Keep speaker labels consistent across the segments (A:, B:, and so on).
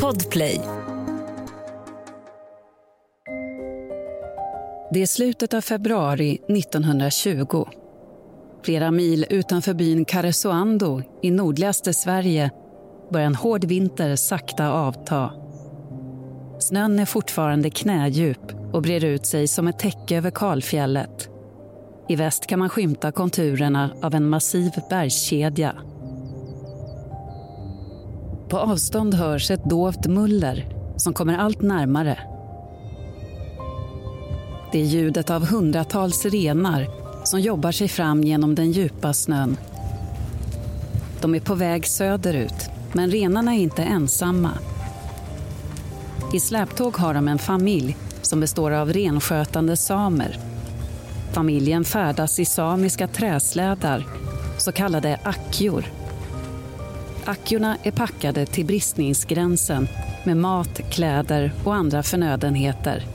A: Podplay. Det är slutet av februari 1920. Flera mil utanför byn Karesuando i nordligaste Sverige börjar en hård vinter sakta avta. Snön är fortfarande knädjup och brer ut sig som ett täcke över kalfjället. I väst kan man skymta konturerna av en massiv bergskedja. På avstånd hörs ett dovt muller som kommer allt närmare. Det är ljudet av hundratals renar som jobbar sig fram genom den djupa snön. De är på väg söderut, men renarna är inte ensamma. I släptåg har de en familj som består av renskötande samer. Familjen färdas i samiska träslädar, så kallade akkjor. Akkjorna är packade till bristningsgränsen med mat, kläder och andra förnödenheter.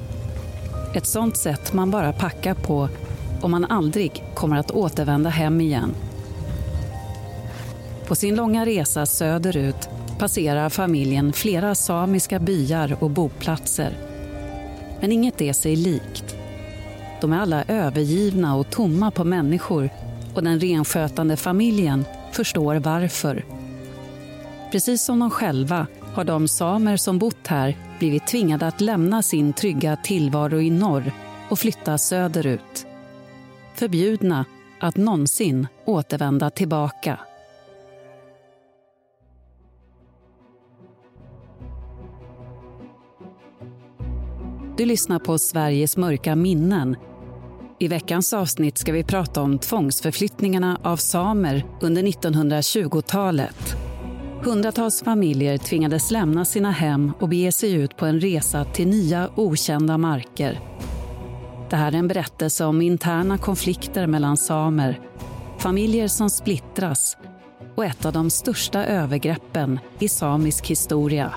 A: Ett sånt sätt man bara packar på om man aldrig kommer att återvända hem igen. På sin långa resa söderut passerar familjen flera samiska byar och boplatser. Men inget är sig likt. De är alla övergivna och tomma på människor och den renskötande familjen förstår varför. Precis som de själva har de samer som bott här blivit tvingade att lämna sin trygga tillvaro i norr och flytta söderut. Förbjudna att någonsin återvända tillbaka. Du lyssnar på Sveriges mörka minnen. I veckans avsnitt ska vi prata om tvångsförflyttningarna av samer under 1920-talet. Hundratals familjer tvingades lämna sina hem och bege sig ut på en resa till nya okända marker. Det här är en berättelse om interna konflikter mellan samer, familjer som splittras och ett av de största övergreppen i samisk historia.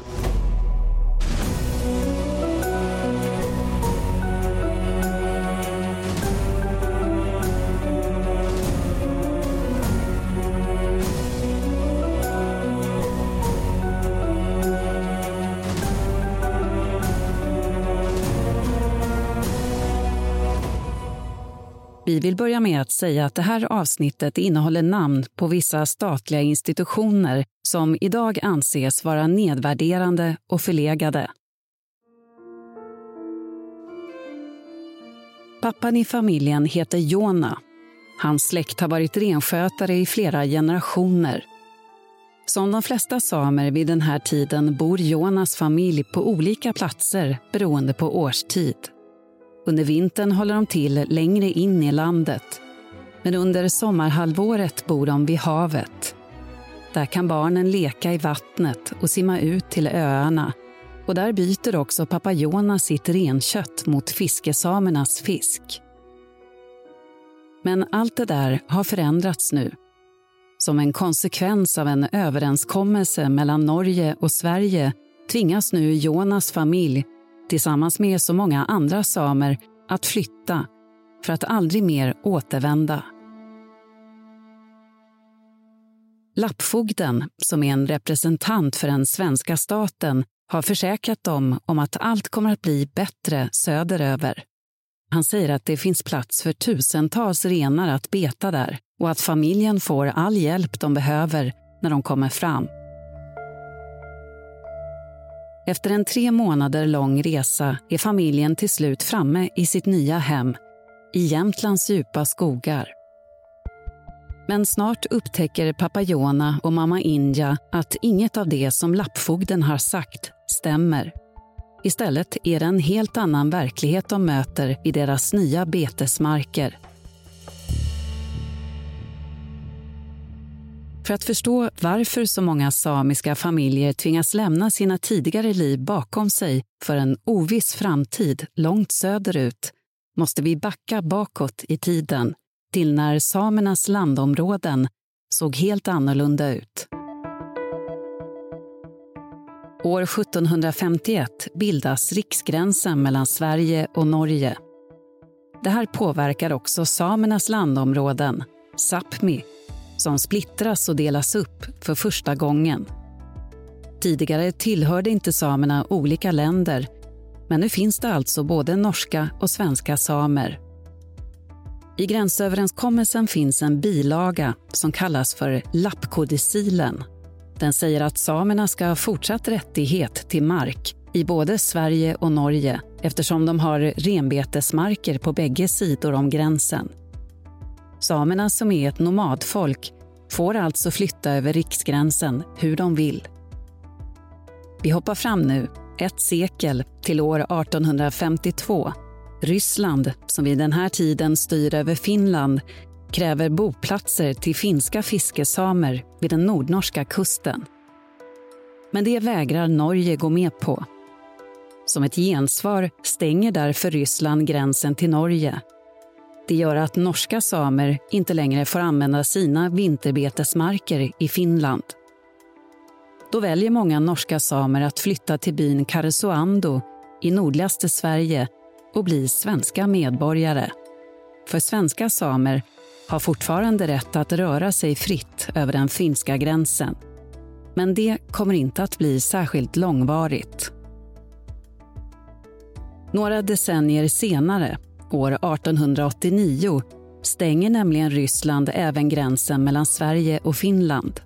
A: Vi vill börja med att säga att det här avsnittet innehåller namn på vissa statliga institutioner som idag anses vara nedvärderande och förlegade. Pappan i familjen heter Jona. Hans släkt har varit renskötare i flera generationer. Som de flesta samer vid den här tiden bor Jonas familj på olika platser beroende på årstid. Under vintern håller de till längre in i landet. Men under sommarhalvåret bor de vid havet. Där kan barnen leka i vattnet och simma ut till öarna. Och där byter också pappa Jonas sitt renkött mot fiskesamernas fisk. Men allt det där har förändrats nu. Som en konsekvens av en överenskommelse mellan Norge och Sverige tvingas nu Jonas familj tillsammans med så många andra samer att flytta för att aldrig mer återvända. Lappfogden, som är en representant för den svenska staten, har försäkrat dem om att allt kommer att bli bättre söderöver. Han säger att det finns plats för tusentals renar att beta där och att familjen får all hjälp de behöver när de kommer fram. Efter en tre månader lång resa är familjen till slut framme i sitt nya hem i Jämtlands djupa skogar. Men snart upptäcker pappa Jona och mamma Inja att inget av det som lappfogden har sagt stämmer. Istället är det en helt annan verklighet de möter i deras nya betesmarker För att förstå varför så många samiska familjer tvingas lämna sina tidigare liv bakom sig för en oviss framtid långt söderut måste vi backa bakåt i tiden till när samernas landområden såg helt annorlunda ut. År 1751 bildas riksgränsen mellan Sverige och Norge. Det här påverkar också samernas landområden, Sápmi som splittras och delas upp för första gången. Tidigare tillhörde inte samerna olika länder men nu finns det alltså både norska och svenska samer. I gränsöverenskommelsen finns en bilaga som kallas för lappkodicilen. Den säger att samerna ska ha fortsatt rättighet till mark i både Sverige och Norge eftersom de har renbetesmarker på bägge sidor om gränsen. Samerna, som är ett nomadfolk, får alltså flytta över riksgränsen hur de vill. Vi hoppar fram nu, ett sekel, till år 1852. Ryssland, som vid den här tiden styr över Finland, kräver boplatser till finska fiskesamer vid den nordnorska kusten. Men det vägrar Norge gå med på. Som ett gensvar stänger därför Ryssland gränsen till Norge. Det gör att norska samer inte längre får använda sina vinterbetesmarker i Finland. Då väljer många norska samer att flytta till byn Karesuando i nordligaste Sverige och bli svenska medborgare. För svenska samer har fortfarande rätt att röra sig fritt över den finska gränsen. Men det kommer inte att bli särskilt långvarigt. Några decennier senare, år 1889, stänger nämligen Ryssland även gränsen mellan Sverige och Finland.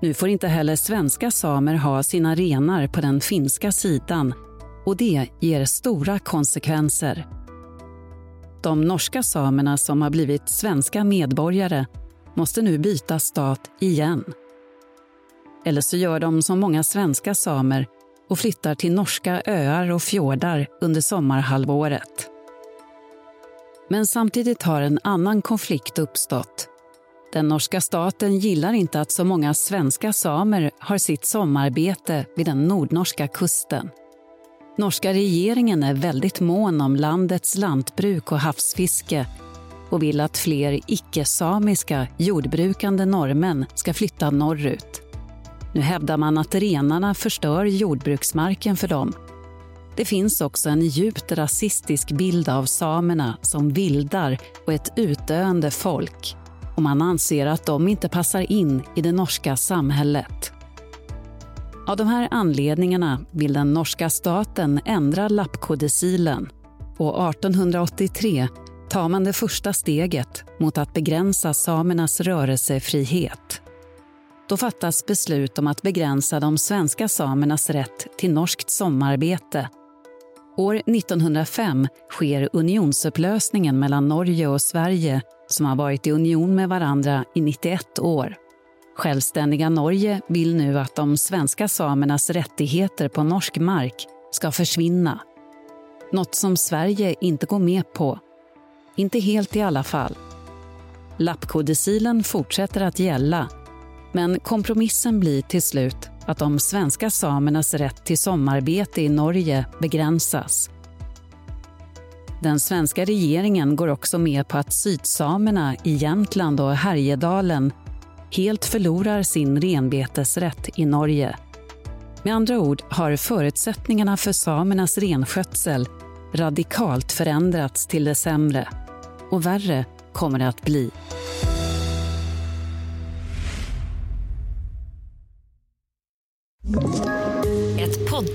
A: Nu får inte heller svenska samer ha sina renar på den finska sidan och det ger stora konsekvenser. De norska samerna som har blivit svenska medborgare måste nu byta stat igen. Eller så gör de som många svenska samer och flyttar till norska öar och fjordar under sommarhalvåret. Men samtidigt har en annan konflikt uppstått. Den norska staten gillar inte att så många svenska samer har sitt sommarbete vid den nordnorska kusten. Norska regeringen är väldigt mån om landets lantbruk och havsfiske och vill att fler icke-samiska jordbrukande norrmän ska flytta norrut. Nu hävdar man att renarna förstör jordbruksmarken för dem. Det finns också en djupt rasistisk bild av samerna som vildar och ett utdöende folk och man anser att de inte passar in i det norska samhället. Av de här anledningarna vill den norska staten ändra lappkodicilen och 1883 tar man det första steget mot att begränsa samernas rörelsefrihet. Då fattas beslut om att begränsa de svenska samernas rätt till norskt sommarbete. År 1905 sker unionsupplösningen mellan Norge och Sverige som har varit i union med varandra i 91 år. Självständiga Norge vill nu att de svenska samernas rättigheter på norsk mark ska försvinna. Något som Sverige inte går med på. Inte helt i alla fall. Lappkodicilen fortsätter att gälla men kompromissen blir till slut att de svenska samernas rätt till sommarbete i Norge begränsas. Den svenska regeringen går också med på att sydsamerna i Jämtland och Härjedalen helt förlorar sin renbetesrätt i Norge. Med andra ord har förutsättningarna för samernas renskötsel radikalt förändrats till det sämre. Och värre kommer det att bli.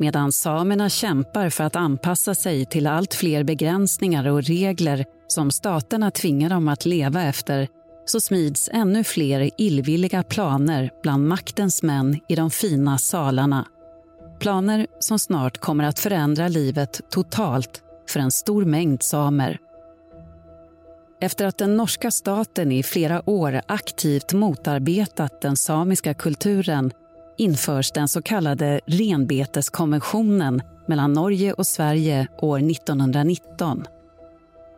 A: Medan samerna kämpar för att anpassa sig till allt fler begränsningar och regler som staterna tvingar dem att leva efter så smids ännu fler illvilliga planer bland maktens män i de fina salarna. Planer som snart kommer att förändra livet totalt för en stor mängd samer. Efter att den norska staten i flera år aktivt motarbetat den samiska kulturen införs den så kallade renbeteskonventionen mellan Norge och Sverige år 1919.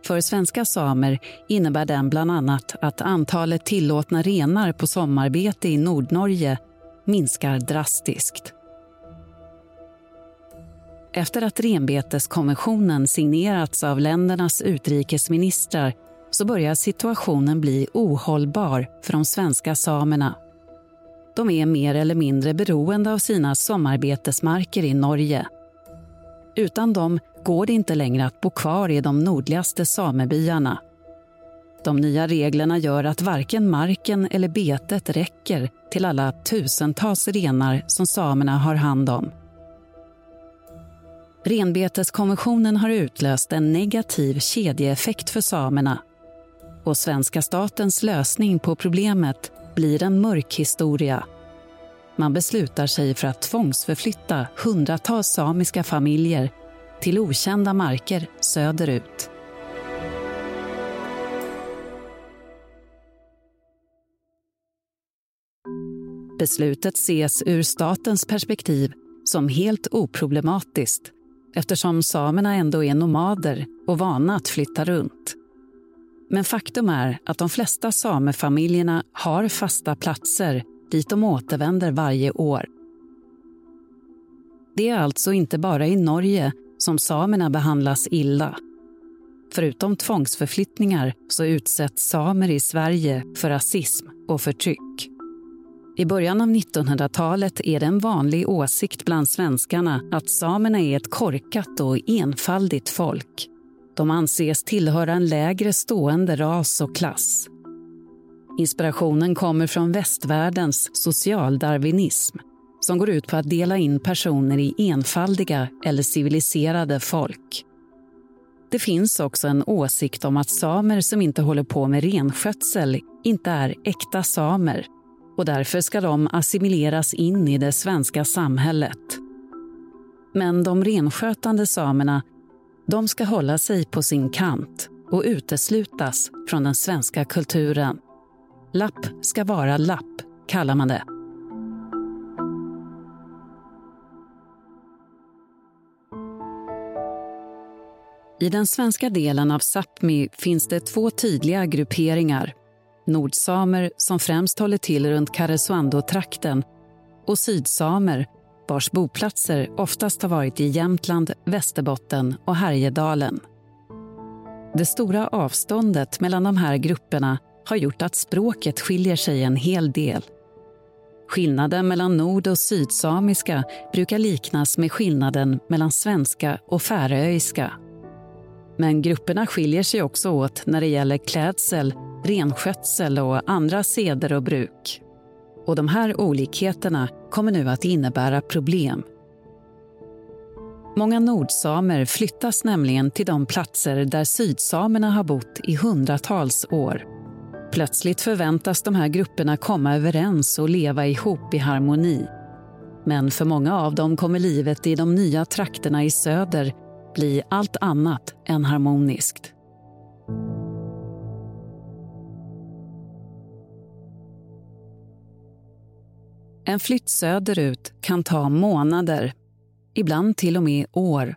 A: För svenska samer innebär den bland annat att antalet tillåtna renar på sommarbete i Nordnorge minskar drastiskt. Efter att renbeteskonventionen signerats av ländernas utrikesministrar så börjar situationen bli ohållbar för de svenska samerna. De är mer eller mindre beroende av sina sommarbetesmarker i Norge. Utan dem går det inte längre att bo kvar i de nordligaste samebyarna. De nya reglerna gör att varken marken eller betet räcker till alla tusentals renar som samerna har hand om. Renbeteskonventionen har utlöst en negativ kedjeeffekt för samerna och svenska statens lösning på problemet blir en mörk historia. Man beslutar sig för att tvångsförflytta hundratals samiska familjer till okända marker söderut. Beslutet ses ur statens perspektiv som helt oproblematiskt eftersom samerna ändå är nomader och vana att flytta runt. Men faktum är att de flesta samefamiljerna har fasta platser dit de återvänder varje år. Det är alltså inte bara i Norge som samerna behandlas illa. Förutom tvångsförflyttningar så utsätts samer i Sverige för rasism och förtryck. I början av 1900-talet är det en vanlig åsikt bland svenskarna att samerna är ett korkat och enfaldigt folk. De anses tillhöra en lägre stående ras och klass. Inspirationen kommer från västvärldens socialdarwinism som går ut på att dela in personer i enfaldiga eller civiliserade folk. Det finns också en åsikt om att samer som inte håller på med renskötsel inte är äkta samer och därför ska de assimileras in i det svenska samhället. Men de renskötande samerna de ska hålla sig på sin kant och uteslutas från den svenska kulturen. Lapp ska vara lapp, kallar man det. I den svenska delen av Sápmi finns det två tydliga grupperingar nordsamer som främst håller till runt Karesuando-trakten och sydsamer vars boplatser oftast har varit i Jämtland, Västerbotten och Härjedalen. Det stora avståndet mellan de här grupperna har gjort att språket skiljer sig en hel del. Skillnaden mellan nord och sydsamiska brukar liknas med skillnaden mellan svenska och färöiska. Men grupperna skiljer sig också åt när det gäller klädsel, renskötsel och andra seder och bruk. Och de här olikheterna kommer nu att innebära problem. Många nordsamer flyttas nämligen till de platser där sydsamerna har bott i hundratals år. Plötsligt förväntas de här grupperna komma överens och leva ihop i harmoni. Men för många av dem kommer livet i de nya trakterna i söder bli allt annat än harmoniskt. En flytt söderut kan ta månader, ibland till och med år.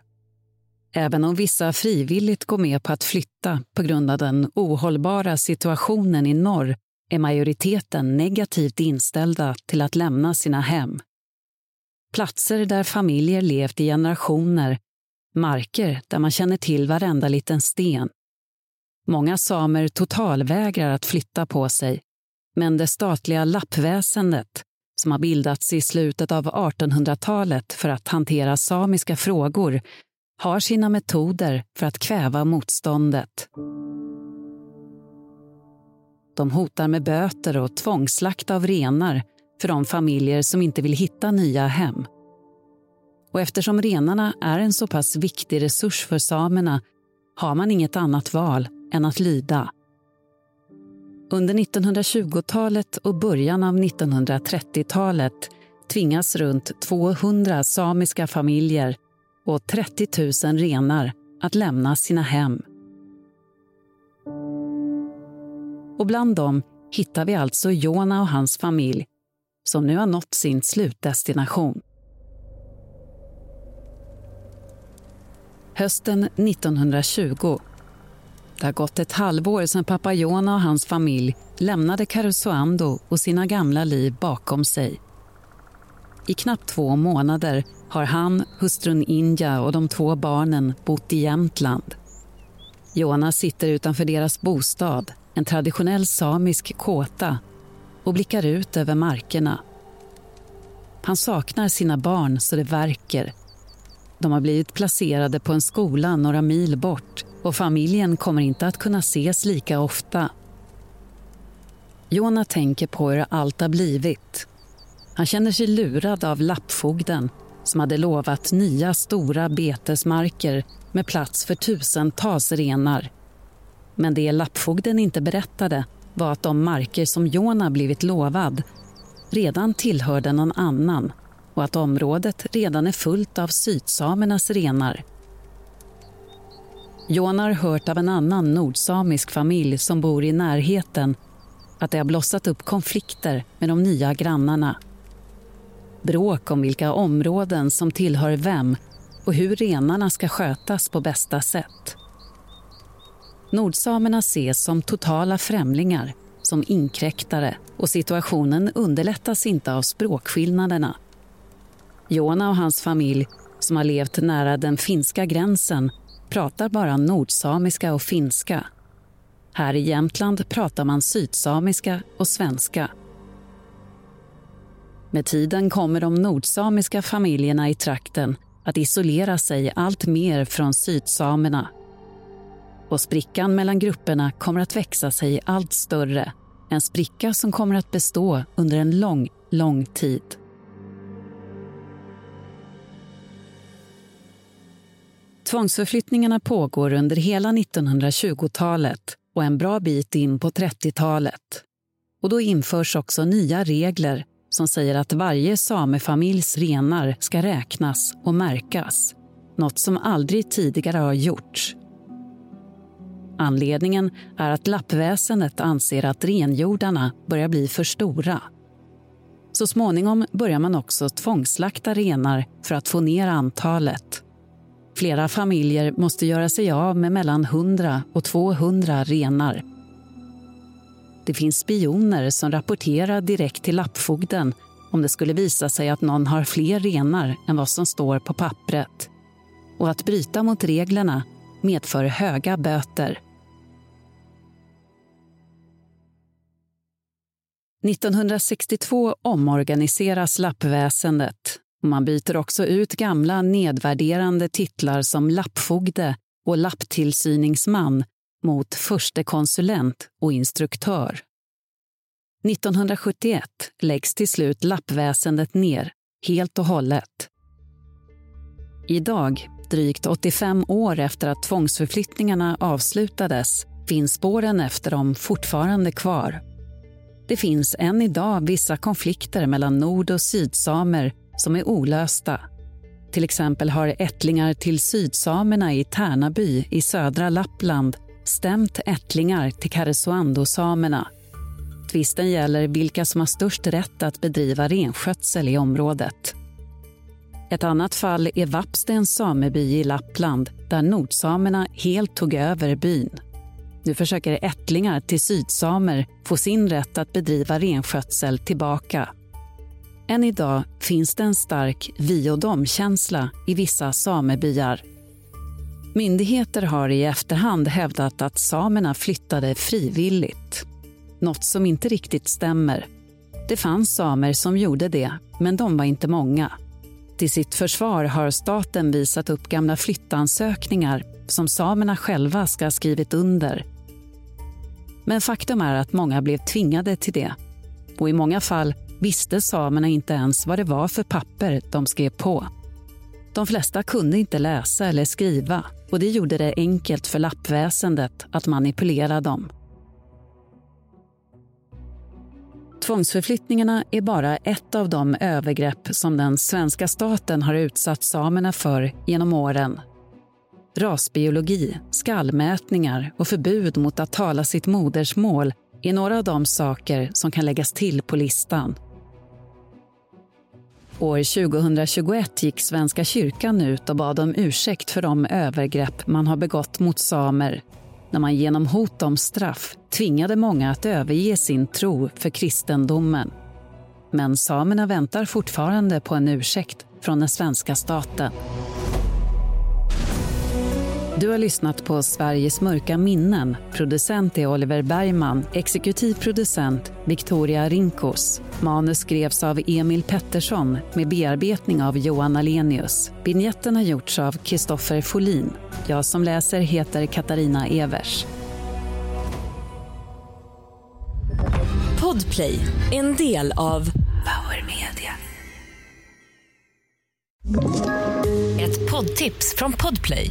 A: Även om vissa frivilligt går med på att flytta på grund av den ohållbara situationen i norr är majoriteten negativt inställda till att lämna sina hem. Platser där familjer levt i generationer, marker där man känner till varenda liten sten. Många samer totalvägrar att flytta på sig, men det statliga lappväsendet som har bildats i slutet av 1800-talet för att hantera samiska frågor har sina metoder för att kväva motståndet. De hotar med böter och tvångsslakt av renar för de familjer som inte vill hitta nya hem. Och eftersom renarna är en så pass viktig resurs för samerna har man inget annat val än att lyda. Under 1920-talet och början av 1930-talet tvingas runt 200 samiska familjer och 30 000 renar att lämna sina hem. Och bland dem hittar vi alltså Jona och hans familj som nu har nått sin slutdestination. Hösten 1920 har gått ett halvår sedan pappa Jona och hans familj lämnade Karesuando och sina gamla liv bakom sig. I knappt två månader har han, hustrun Inja och de två barnen bott i Jämtland. Jona sitter utanför deras bostad, en traditionell samisk kåta och blickar ut över markerna. Han saknar sina barn så det verkar. De har blivit placerade på en skola några mil bort och familjen kommer inte att kunna ses lika ofta. Jona tänker på hur allt har blivit. Han känner sig lurad av lappfogden som hade lovat nya stora betesmarker med plats för tusentals renar. Men det lappfogden inte berättade var att de marker som Jona blivit lovad redan tillhörde någon annan och att området redan är fullt av sydsamernas renar. Jona har hört av en annan nordsamisk familj som bor i närheten att det har blossat upp konflikter med de nya grannarna. Bråk om vilka områden som tillhör vem och hur renarna ska skötas på bästa sätt. Nordsamerna ses som totala främlingar, som inkräktare och situationen underlättas inte av språkskillnaderna. Jona och hans familj, som har levt nära den finska gränsen pratar bara nordsamiska och finska. Här i Jämtland pratar man sydsamiska och svenska. Med tiden kommer de nordsamiska familjerna i trakten att isolera sig allt mer från sydsamerna. Och sprickan mellan grupperna kommer att växa sig allt större. En spricka som kommer att bestå under en lång, lång tid. Tvångsförflyttningarna pågår under hela 1920-talet och en bra bit in på 30-talet. Och då införs också nya regler som säger att varje samefamiljs renar ska räknas och märkas. Något som aldrig tidigare har gjorts. Anledningen är att lappväsendet anser att renjordarna börjar bli för stora. Så småningom börjar man också tvångslakta renar för att få ner antalet. Flera familjer måste göra sig av med mellan 100 och 200 renar. Det finns spioner som rapporterar direkt till lappfogden om det skulle visa sig att någon har fler renar än vad som står på pappret. Och att bryta mot reglerna medför höga böter. 1962 omorganiseras lappväsendet man byter också ut gamla nedvärderande titlar som lappfogde och lapptillsyningsman mot förstekonsulent och instruktör. 1971 läggs till slut lappväsendet ner, helt och hållet. Idag, drygt 85 år efter att tvångsförflyttningarna avslutades, finns spåren efter dem fortfarande kvar. Det finns än idag vissa konflikter mellan nord och sydsamer som är olösta. Till exempel har ättlingar till sydsamerna i Tärnaby i södra Lappland stämt ättlingar till Karesuando-samerna. Tvisten gäller vilka som har störst rätt att bedriva renskötsel i området. Ett annat fall är Vapstens sameby i Lappland där nordsamerna helt tog över byn. Nu försöker ättlingar till sydsamer få sin rätt att bedriva renskötsel tillbaka. Än idag finns det en stark vi och dom-känsla i vissa samebyar. Myndigheter har i efterhand hävdat att samerna flyttade frivilligt. Något som inte riktigt stämmer. Det fanns samer som gjorde det, men de var inte många. Till sitt försvar har staten visat upp gamla flyttansökningar som samerna själva ska ha skrivit under. Men faktum är att många blev tvingade till det. Och i många fall visste samerna inte ens vad det var för papper de skrev på. De flesta kunde inte läsa eller skriva och det gjorde det enkelt för lappväsendet att manipulera dem. Tvångsförflyttningarna är bara ett av de övergrepp som den svenska staten har utsatt samerna för genom åren. Rasbiologi, skallmätningar och förbud mot att tala sitt modersmål är några av de saker som kan läggas till på listan. År 2021 gick Svenska kyrkan ut och bad om ursäkt för de övergrepp man har begått mot samer när man genom hot om straff tvingade många att överge sin tro för kristendomen. Men samerna väntar fortfarande på en ursäkt från den svenska staten. Du har lyssnat på Sveriges mörka minnen. Producent är Oliver Bergman. Exekutiv producent Victoria Rinkos. Manus skrevs av Emil Pettersson med bearbetning av Johan Alenius. Vignetten har gjorts av Kristoffer Folin. Jag som läser heter Katarina Evers.
B: Podplay, en del av Power Media. Ett poddtips från Podplay.